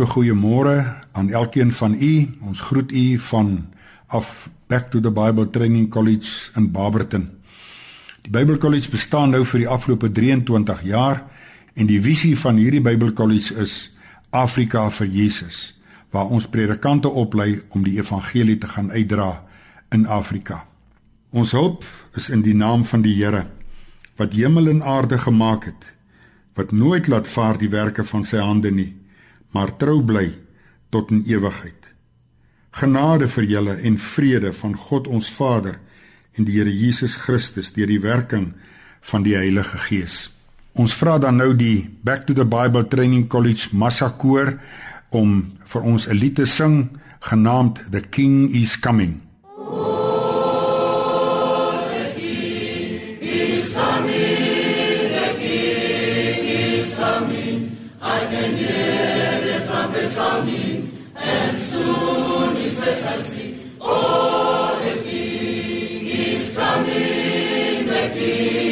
hartlike goeiemôre aan elkeen van u. Ons groet u van af Back to the Bible Training College in Barberton. Die Bybelkollege bestaan nou vir die afgelope 23 jaar en die visie van hierdie Bybelkollege is Afrika vir Jesus, waar ons predikante oplei om die evangelie te gaan uitdra in Afrika. Ons hulp is in die naam van die Here wat hemel en aarde gemaak het, wat nooit laat vaar die werke van sy hande nie, maar trou bly tot in ewigheid. Genade vir julle en vrede van God ons Vader en die Here Jesus Christus deur die werking van die Heilige Gees. Ons vra dan nou die Back to the Bible Training College Massakoor om vir ons 'n lied te sing genaamd The King is Coming. be.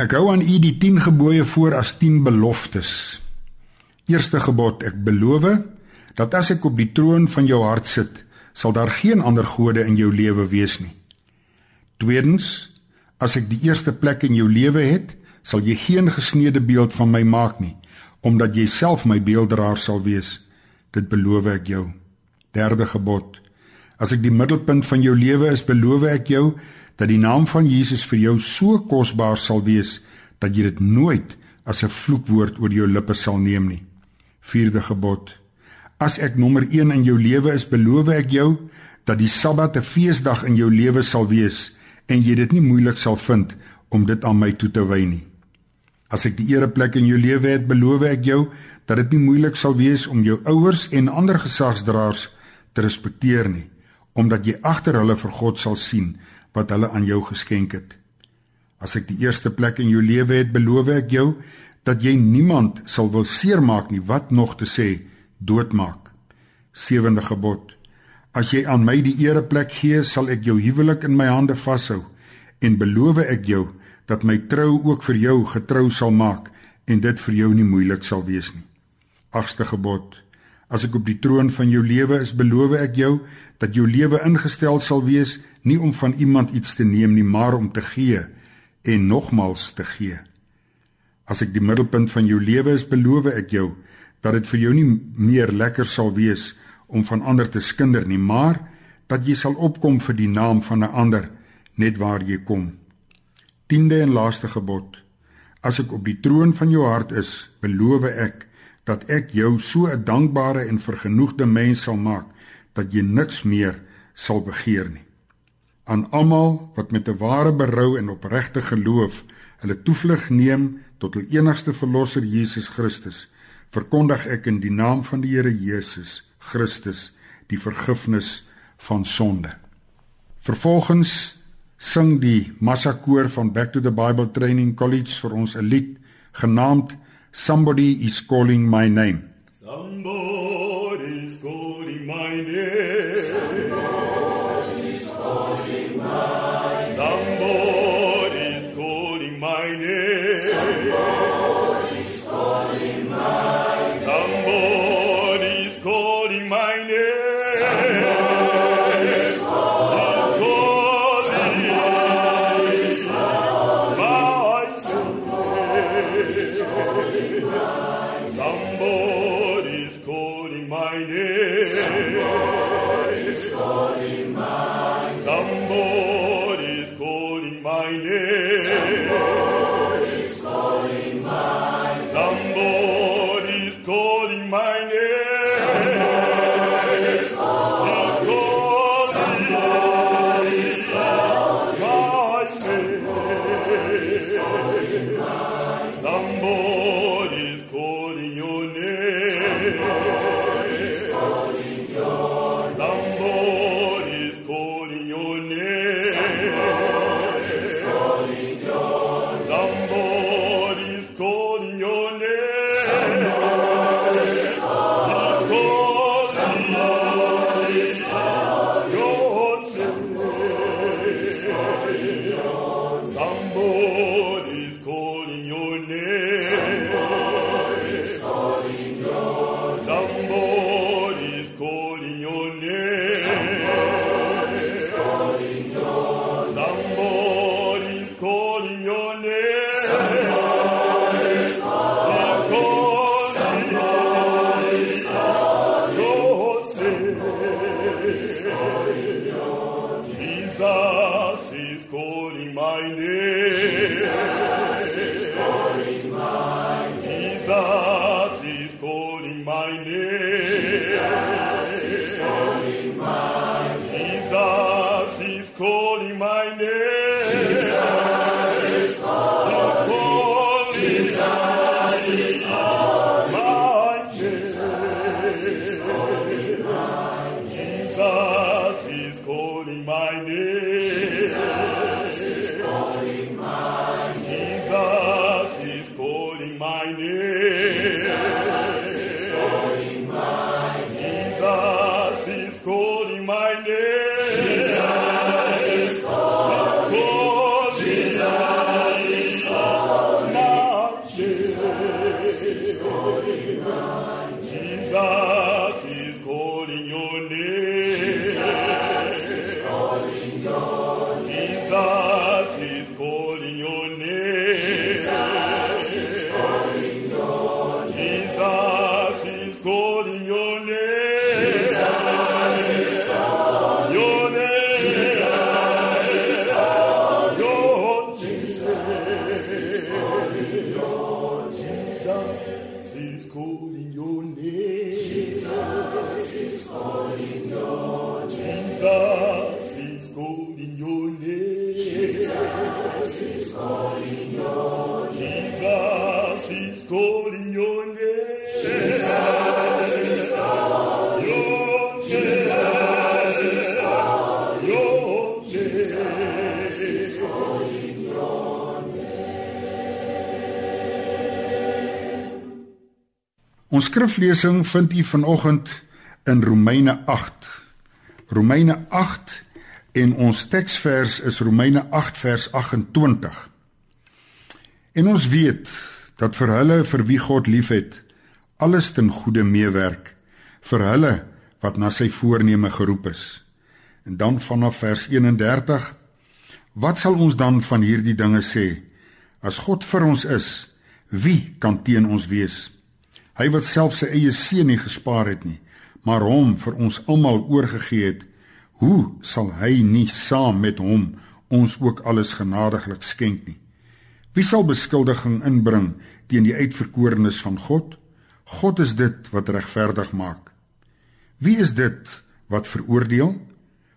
Ek hou aan u die 10 gebooie voor as 10 beloftes. Eerste gebod: Ek beloof dat as ek op die troon van jou hart sit, sal daar geen ander gode in jou lewe wees nie. Tweedens: As ek die eerste plek in jou lewe het, sal jy geen gesneede beeld van my maak nie, omdat jy self my beelddraer sal wees. Dit beloof ek jou. Derde gebod: As ek die middelpunt van jou lewe is, beloof ek jou dat die naam van Jesus vir jou so kosbaar sal wees dat jy dit nooit as 'n vloekwoord oor jou lippe sal neem nie. Vierde gebod: As ek nommer 1 in jou lewe is, beloof ek jou dat die Sabbat 'n feesdag in jou lewe sal wees en jy dit nie moeilik sal vind om dit aan my toe te wy nie. As ek die ereplek in jou lewe het, beloof ek jou dat dit nie moeilik sal wees om jou ouers en ander gesagsdraers te respekteer nie, omdat jy agter hulle vir God sal sien wat hulle aan jou geskenk het. As ek die eerste plek in jou lewe het, beloof ek jou dat jy niemand sal wil seermaak nie, wat nog te sê doodmaak. Sewende gebod: As jy aan my die ereplek gee, sal ek jou huwelik in my hande vashou en beloof ek jou dat my trou ook vir jou getrou sal maak en dit vir jou nie moeilik sal wees nie. Agste gebod: As ek op die troon van jou lewe is, beloof ek jou dat jou lewe ingestel sal wees nie om van iemand iets te neem nie, maar om te gee en nogmals te gee. As ek die middelpunt van jou lewe is, beloof ek jou dat dit vir jou nie meer lekker sal wees om van ander te skinder nie, maar dat jy sal opkom vir die naam van 'n ander net waar jy kom. 10de en laaste gebod. As ek op die troon van jou hart is, beloof ek dat ek jou so 'n dankbare en vergenoegde mens sal maak dat jy niks meer sal begeer nie aan almal wat met 'n ware berou en opregte geloof hulle toevlug neem tot hul enigste verlosser Jesus Christus verkondig ek in die naam van die Here Jesus Christus die vergifnis van sonde vervolgens sing die massakoor van Back to the Bible Training College vir ons 'n lied genaamd Somebody is calling my name. Somebody is calling my name calling my name. Jesus skriflesing vind u vanoggend in Romeine 8. Romeine 8 en ons teksvers is Romeine 8 vers 28. En ons weet dat vir hulle vir wie God liefhet, alles ten goeie meewerk vir hulle wat na sy voorneme geroep is. En dan vanaf vers 31 Wat sal ons dan van hierdie dinge sê? As God vir ons is, wie kan teen ons wees? Hy wat self sy eie seun nie gespaar het nie, maar hom vir ons almal oorgegee het, hoe sal hy nie saam met hom ons ook alles genadiglik skenk nie? Wie sal beskuldiging inbring teen die uitverkorenes van God? God is dit wat regverdig maak. Wie is dit wat veroordeel?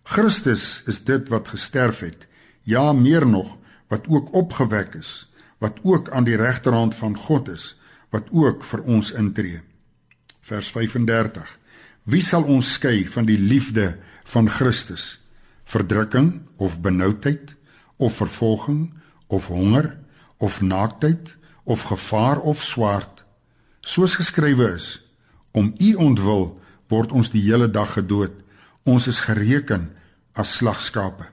Christus is dit wat gesterf het, ja meer nog, wat ook opgewek is, wat ook aan die regterhand van God is, wat ook vir ons intree. Vers 35. Wie sal ons skei van die liefde van Christus? Verdrukking of benoudheid of vervolging of honger of naaktheid of gevaar of swaard? Soos geskrywe is, om u ontwil word ons die hele dag gedood. Ons is gereken as slagskape.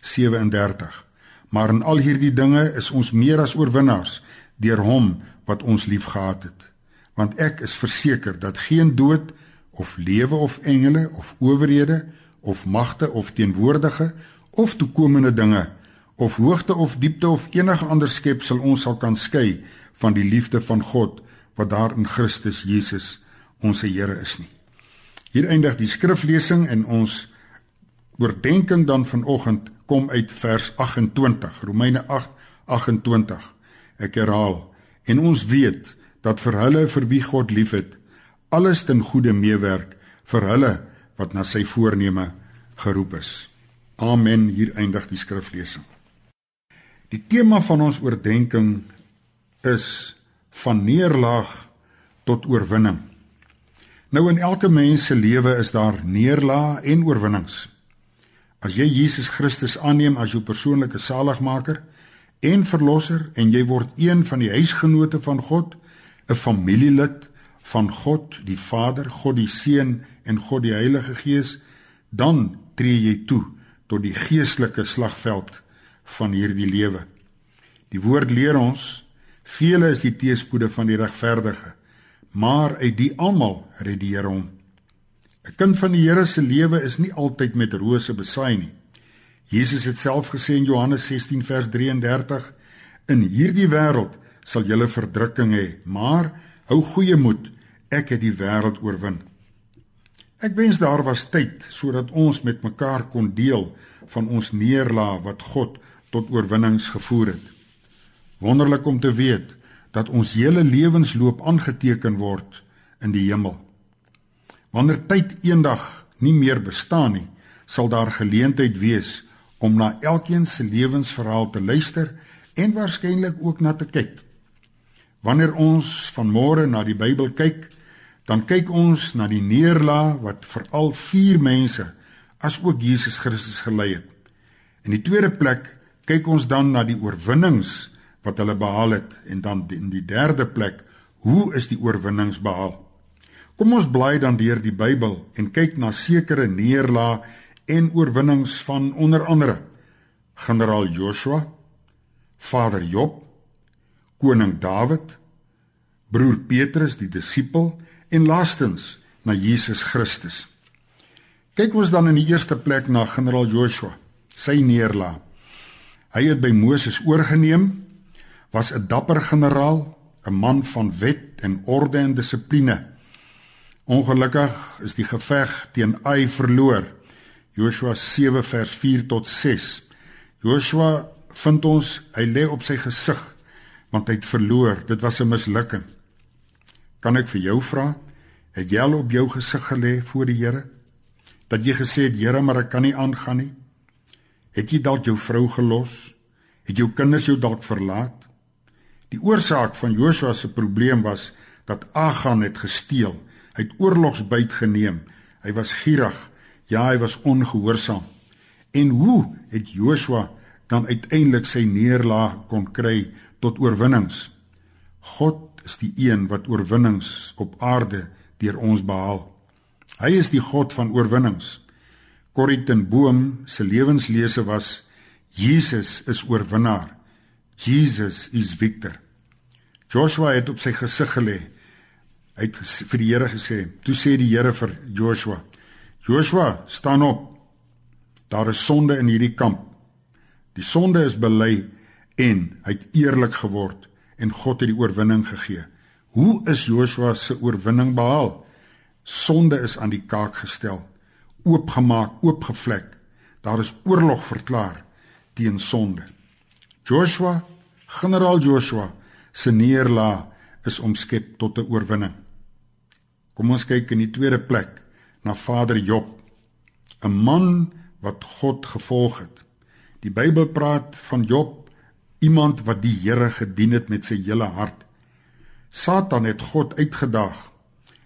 37. Maar in al hierdie dinge is ons meer as oorwinnaars deur hom wat ons liefgehad het. Want ek is verseker dat geen dood of lewe of engele of owerhede of magte of teenwoordige of toekomende dinge of hoogte of diepte of enige ander skepsel ons sal kan skei van die liefde van God wat daar in Christus Jesus ons Here is nie. Hier eindig die skriflesing en ons oordeenking dan vanoggend kom uit vers 28 Romeine 8:28 Ek herhaal en ons weet dat vir hulle vir wie God liefhet alles ten goeie meewerk vir hulle wat na sy voorneme geroep is. Amen. Hier eindig die skriflesing. Die tema van ons oordeenking is van neerlaag tot oorwinning. Nou in elke mens se lewe is daar neerlae en oorwinnings. As jy Jesus Christus aanneem as jou persoonlike saligmaker en verlosser en jy word een van die huisgenote van God, 'n familielid van God die Vader, God die Seun en God die Heilige Gees, dan tree jy toe tot die geestelike slagveld van hierdie lewe. Die woord leer ons vele is die teëspoede van die regverdige, maar uit die almal red die Here hom. 'n Kind van die Here se lewe is nie altyd met rose besaai nie. Jesus het self gesê in Johannes 16 vers 33: In hierdie wêreld sal julle verdrukking hê, maar hou goeie moed, ek het die wêreld oorwin. Ek wens daar was tyd sodat ons met mekaar kon deel van ons neerlaag wat God tot oorwinnings gevoer het. Wonderlik om te weet dat ons hele lewensloop aangeteken word in die hemel. Wanneer tyd eendag nie meer bestaan nie, sal daar geleentheid wees om na elkeen se lewensverhaal te luister en waarskynlik ook na te kyk. Wanneer ons van môre na die Bybel kyk, dan kyk ons na die neerlaag wat veral vier mense as ook Jesus Christus gelei het. In die tweede plek kyk ons dan na die oorwinnings wat hulle behaal het en dan in die derde plek, hoe is die oorwinnings behaal? Kom ons bly dan deur die Bybel en kyk na sekere neerlaag en oorwinnings van onder andere generaal Joshua, vader Job, koning Dawid, broer Petrus die disipel en laastens na Jesus Christus. Kyk ons dan in die eerste plek na generaal Joshua, sy neerlaag. Hy het by Moses oorgeneem, was 'n dapper generaal, 'n man van wet en orde en dissipline. Ongelukkig is die geveg teen Ai verloor. Joshua 7 vers 4 tot 6. Joshua vind ons hy lê op sy gesig want hy het verloor. Dit was 'n mislukking. Kan ek vir jou vra, het jy al op jou gesig gelê voor die Here? Dat jy gesê het, Here, maar ek kan nie aangaan nie. Het jy dalk jou vrou gelos? Het jou kinders jou dalk verlaat? Die oorsaak van Joshua se probleem was dat Agan het gesteel. Hy het oorlogsbyt geneem. Hy was gierig. Ja, hy was ongehoorsaam. En hoe het Joshua dan uiteindelik sy neerlaag kon kry tot oorwinnings? God is die een wat oorwinnings op aarde deur ons behaal. Hy is die God van oorwinnings. Corrie ten Boom se lewenslese was Jesus is oorwinnaar. Jesus is victor. Joshua het op sy gesig gelê. Hy het vir die Here gesê, toe sê die Here vir Joshua: "Joshua, staan op. Daar is sonde in hierdie kamp. Die sonde is bely en hy het eerlik geword en God het die oorwinning gegee." Hoe is Joshua se oorwinning behaal? Sonde is aan die kaak gestel, oopgemaak, oopgevlek. Daar is oorlog verklaar teen sonde. Joshua, generaal Joshua se neerlaag is omskep tot 'n oorwinning. Kom ons kyk in die tweede plek na Vader Job, 'n man wat God gevolg het. Die Bybel praat van Job, iemand wat die Here gedien het met sy hele hart. Satan het God uitgedaag.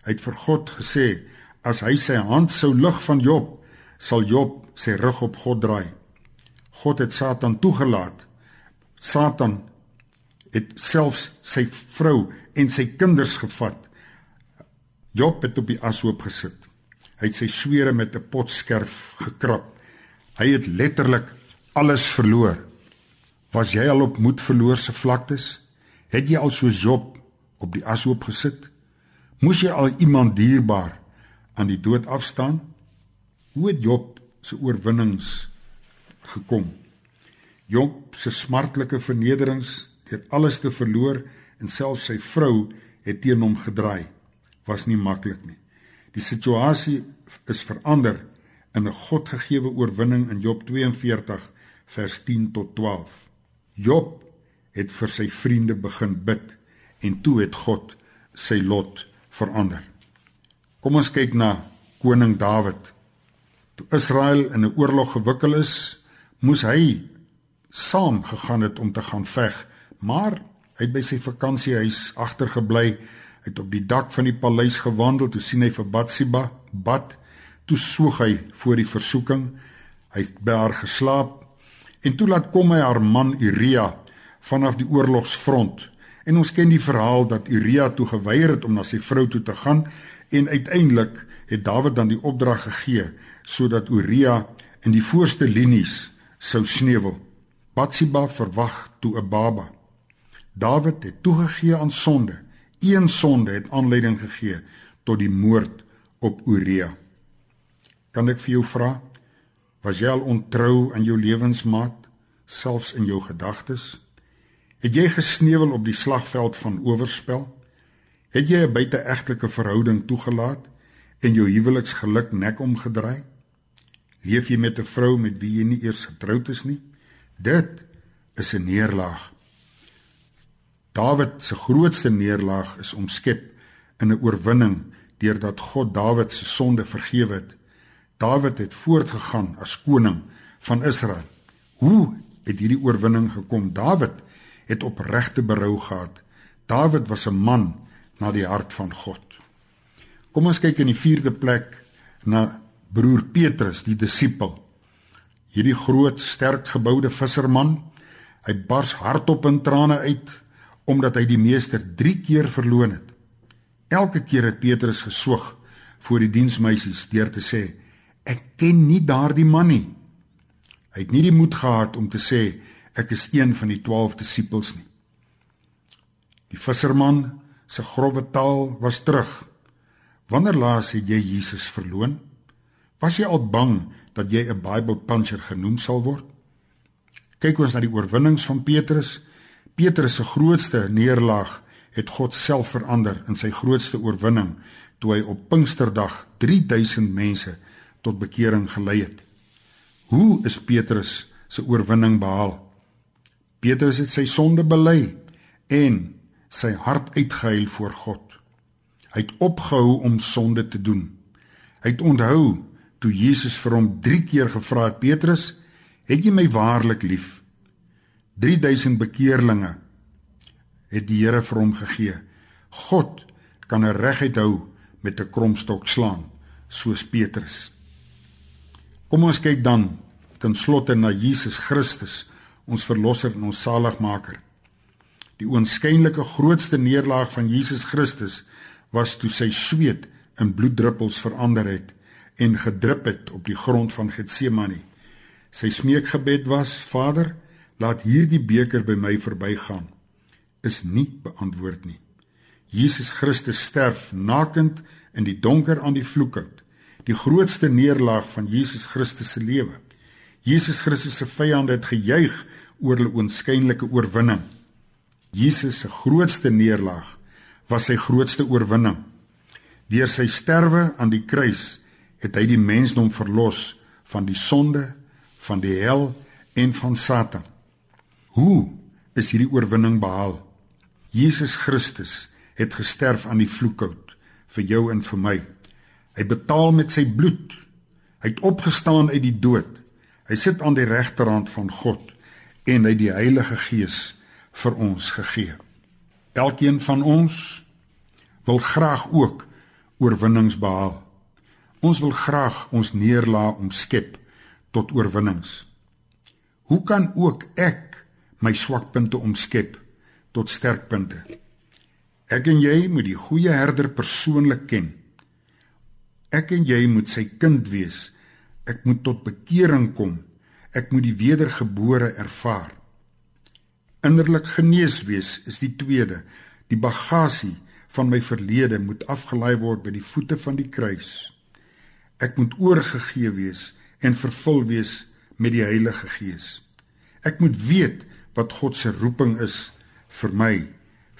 Hy het vir God gesê as hy sy hand sou lig van Job, sal Job sy rug op God draai. God het Satan toegelaat. Satan het selfs sy vrou en sy kinders gevat. Job het op die ashoop gesit. Hy het sy swere met 'n potskerf gekrap. Hy het letterlik alles verloor. Was jy al op moed verloor se vlaktes? Het jy al soos Job op die ashoop gesit? Moes jy al iemand dierbaar aan die dood afstaan? Hoe het Job se oorwinnings gekom? Job se smartlike vernederings deur alles te verloor en selfs sy vrou het teen hom gedraai was nie maklik nie. Die situasie is verander in 'n Godgegewe oorwinning in Job 42 vers 10 tot 12. Job het vir sy vriende begin bid en toe het God sy lot verander. Kom ons kyk na koning Dawid. Toe Israel in 'n oorlog gewikkel is, moes hy saam gegaan het om te gaan veg, maar hy het by sy vakansiehuis agtergebly. Hy het op die dak van die paleis gewandel, toe sien hy vir Batsiba bad, toe soeg hy voor die versoeking. Hy het by haar geslaap en toe laat kom hy haar man Uria vanaf die oorlogsfront. En ons ken die verhaal dat Uria toe geweier het om na sy vrou toe te gaan en uiteindelik het Dawid dan die opdrag gegee sodat Uria in die voorste linies sou sneuwel. Batsiba verwag toe 'n baba. Dawid het toegegee aan sonde. Een sonde het aanleiding gegee tot die moord op Uria. Kan ek vir jou vra, was jy al ontrou aan jou lewensmaat, selfs in jou gedagtes? Het jy gesneuwel op die slagveld van oorspel? Het jy 'n buiteegtelike verhouding toegelaat en jou huweliksgeluk nek omgedraai? Leef jy met 'n vrou met wie jy nie eers getroud is nie? Dit is 'n neerlaag. Dawid se grootste neerlaag is omskep in 'n oorwinning deurdat God Dawid se sonde vergewe het. Dawid het voortgegaan as koning van Israel. Hoe het hierdie oorwinning gekom? Dawid het opregte berou gehad. Dawid was 'n man na die hart van God. Kom ons kyk in die 4de plek na broer Petrus, die disipel. Hierdie groot, sterk geboude visserman, hy bars hardop in trane uit omdat hy die meester 3 keer verloon het. Elke keer het Petrus gesoog voor die diensmeisies deur te sê: "Ek ken nie daardie man nie." Hy het nie die moed gehad om te sê ek is een van die 12 disippels nie. Die visserman se grouwe taal was terug. Wanneer laas het jy Jesus verloon? Was jy al bang dat jy 'n Bible puncher genoem sal word? Kyk ons na die oorwinnings van Petrus. Petrus se grootste neerlaag het God self verander in sy grootste oorwinning toe hy op Pinksterdag 3000 mense tot bekering gelei het. Hoe is Petrus se oorwinning behaal? Petrus het sy sonde bely en sy hart uitgehuil voor God. Hy het opgehou om sonde te doen. Hy het onthou toe Jesus vir hom 3 keer gevra het Petrus, "Het jy my waarlik lief?" 3000 bekeerlinge het die Here vir hom gegee. God kan 'n reguit hou met 'n kromstok slaan, soos Petrus. Kom ons kyk dan ten slotte na Jesus Christus, ons verlosser en ons saligmaker. Die oënskynlike grootste neerlaag van Jesus Christus was toe sy sweet in bloeddruppels verander het en gedrup het op die grond van Getsemane. Sy smeekgebed was: Vader, laat hierdie beker by my verbygaan. Is nie beantwoord nie. Jesus Christus sterf nakend in die donker aan die vloekhout. Die grootste neerlaag van Jesus Christus se lewe. Jesus Christus se vyande het gejuig oor hulle oënskynlike oorwinning. Jesus se grootste neerlaag was sy grootste oorwinning. Deur sy sterwe aan die kruis het hy die mensdom verlos van die sonde, van die hel en van Satan. Hoe is hierdie oorwinning behaal? Jesus Christus het gesterf aan die vloekhout vir jou en vir my. Hy betaal met sy bloed. Hy het opgestaan uit die dood. Hy sit aan die regterhand van God en hy die Heilige Gees vir ons gegee. Elkeen van ons wil graag ook oorwinnings behaal. Ons wil graag ons neerlaat omskep tot oorwinnings. Hoe kan ook ek my swakpunte omskep tot sterkpunte? Ek en jy moet die goeie herder persoonlik ken. Ek en jy moet sy kind wees. Ek moet tot bekering kom. Ek moet die wedergebore ervaar. Innerlik genees wees is die tweede. Die bagasie van my verlede moet afgelaai word by die voete van die kruis. Ek moet oorgegee wees en vervul wees met die Heilige Gees. Ek moet weet wat God se roeping is vir my,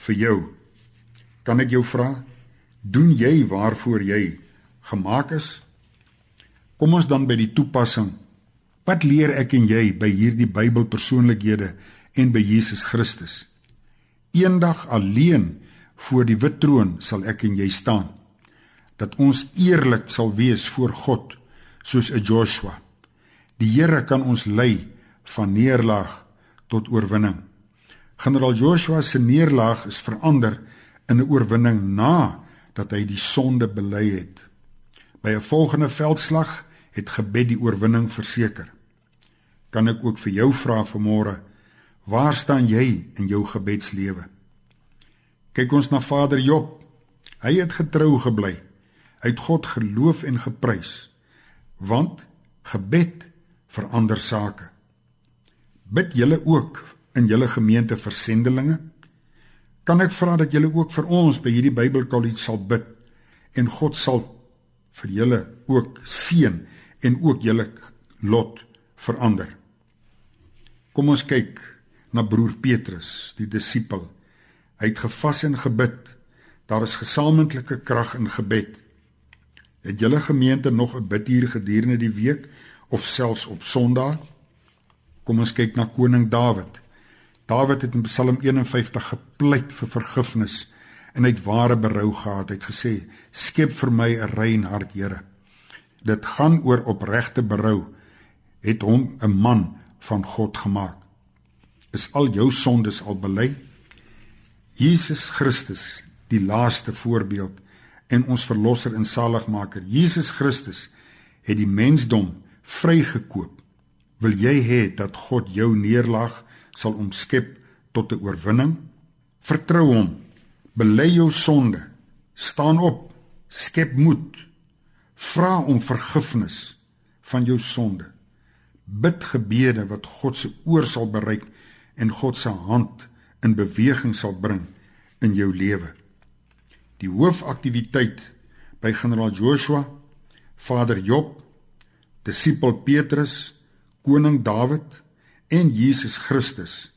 vir jou. Kan ek jou vra, doen jy waarvoor jy gemaak is? Kom ons dan by die toepassing. Wat leer ek en jy by hierdie Bybelpersoonlikhede en by Jesus Christus? Eendag alleen voor die wit troon sal ek en jy staan dat ons eerlik sal wees voor God soos 'n Joshua. Die Here kan ons lei van neerlaag tot oorwinning. Generaal Joshua se neerlaag is verander in 'n oorwinning na dat hy die sonde bely het. By 'n volgende veldslag het gebed die oorwinning verseker. Kan ek ook vir jou vra vanmôre, waar staan jy in jou gebedslewe? Kyk ons na Vader Job. Hy het getrou gebly. Hy het God geloof en geprys. Want gebed verander sake. Bid julle ook in julle gemeente versendelinge? Kan ek vra dat julle ook vir ons by hierdie Bybelkollege sal bid en God sal vir julle ook seën en ook julle lot verander. Kom ons kyk na broer Petrus, die disipel. Hy het gevas en gebid. Daar is gesamentlike krag in gebed. Het julle gemeente nog 'n biduur gedurende die week of selfs op Sondag? Kom ons kyk na koning Dawid. Dawid het in Psalm 51 gepleit vir vergifnis en hy het ware berou gehad. Hy het gesê: "Skep vir my 'n rein hart, Here." Dit gaan oor opregte berou. Het hom 'n man van God gemaak. Is al jou sondes al bely? Jesus Christus, die laaste voorbeeld en ons verlosser en saligmaker. Jesus Christus het die mensdom vrygekoop. Wil jy hê dat God jou neerlag sal omskep tot 'n oorwinning? Vertrou hom. Bely jou sonde. Staan op. Skep moed. Vra om vergifnis van jou sonde. Bid gebede wat God se oor sal bereik en God se hand in beweging sal bring in jou lewe. Die hoofaktiwiteit by generaal Joshua, Vader Job, disipel Petrus, koning Dawid en Jesus Christus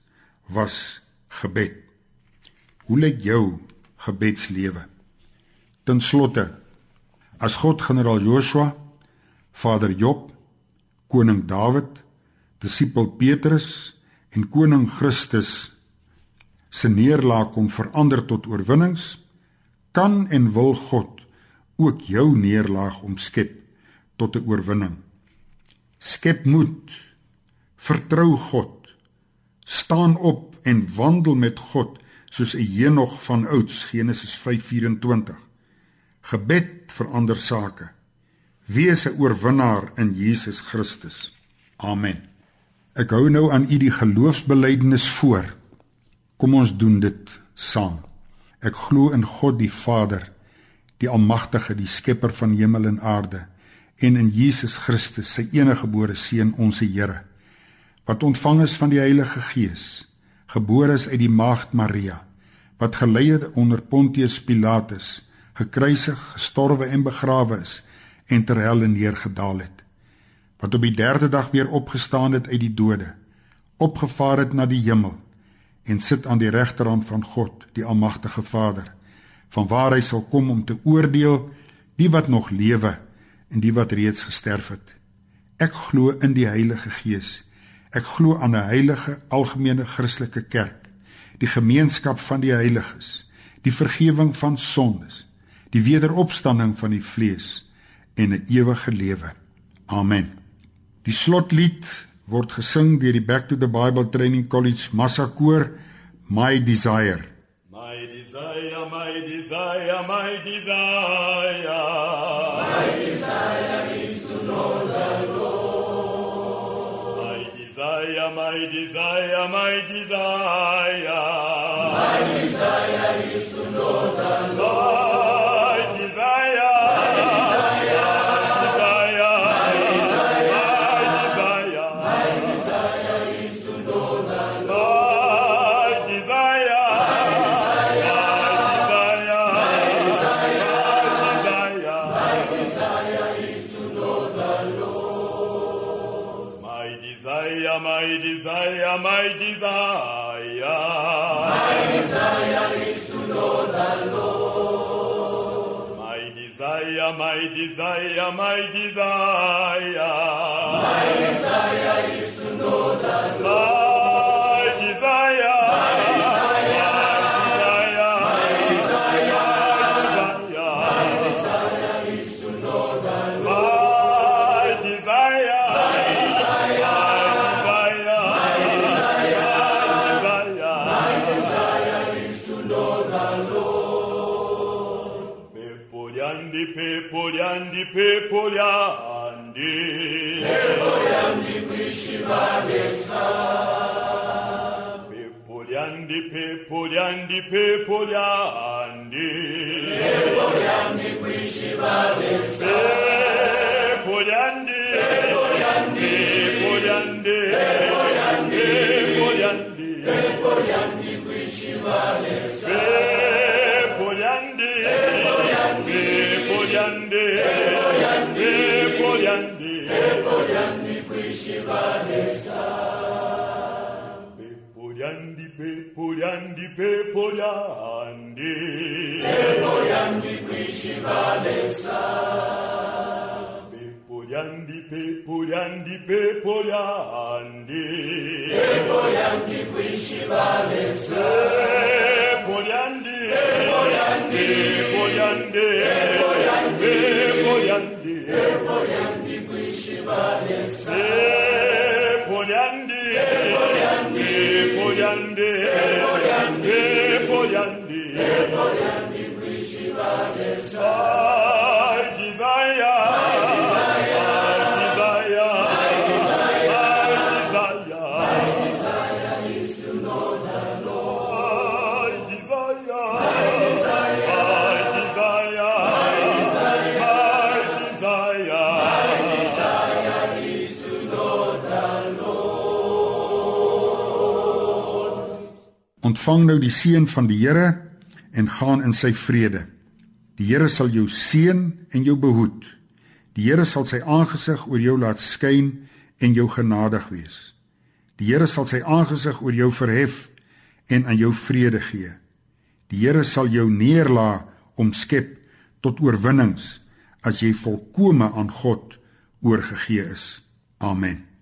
was gebed. Hoe lyk jou gebedslewe? Ten slotte, as God generaal Joshua, Vader Job, koning Dawid, disipel Petrus en koning Christus se neerlaag kom verander tot oorwinnings, kan en wil God ook jou neerlaag omskep tot 'n oorwinning. Skep moed. Vertrou God. Staan op en wandel met God soos 'n Henog van ouds Genesis 5:24. Gebed verander sake. Wees 'n oorwinnaar in Jesus Christus. Amen. Ek hou nou aan u die geloofsbelijdenis voor. Kom ons doen dit saam. Ek glo in God die Vader, die almagtige, die skepper van hemel en aarde en in Jesus Christus, sy eniggebore seun, ons Here, wat ontvang is van die Heilige Gees, gebore is uit die maagd Maria, wat gelei het onder Pontius Pilatus, gekruisig, gestorwe en begrawe is en ter hel neergedaal het, wat op die 3de dag weer opgestaan het uit die dode, opgevaar het na die hemel en sit aan die regterhand van God, die almagtige Vader, vanwaar hy sal kom om te oordeel die wat nog lewe en die wat reeds gesterf het. Ek glo in die Heilige Gees. Ek glo aan 'n heilige algemene Christelike kerk, die gemeenskap van die heiliges, die vergifnis van sondes, die wederopstanding van die vlees en 'n ewige lewe. Amen. Die slotlied word gesing deur die Back to the Bible Training College Massakoor, My Desire. My desire, my desire, my desire. Desire is to know the Lord. My desire, my desire, my desire. My desire desire, my desire, my desire. pepo lyandi pepo lyandi kuishi bale bepoyandi bepoyandi kwishivalesa bepoyandi bepoyandi bepoyandi bepoyandi kwishivalesa bepoyandi bepoyandi bepoyandi Ontvang nou die seën van die Here en gaan in sy vrede. Die Here sal jou seën en jou behoed. Die Here sal sy aangesig oor jou laat skyn en jou genadig wees. Die Here sal sy aangesig oor jou verhef en aan jou vrede gee. Die Here sal jou neerlaat omskep tot oorwinnings as jy volkome aan God oorgegee is. Amen.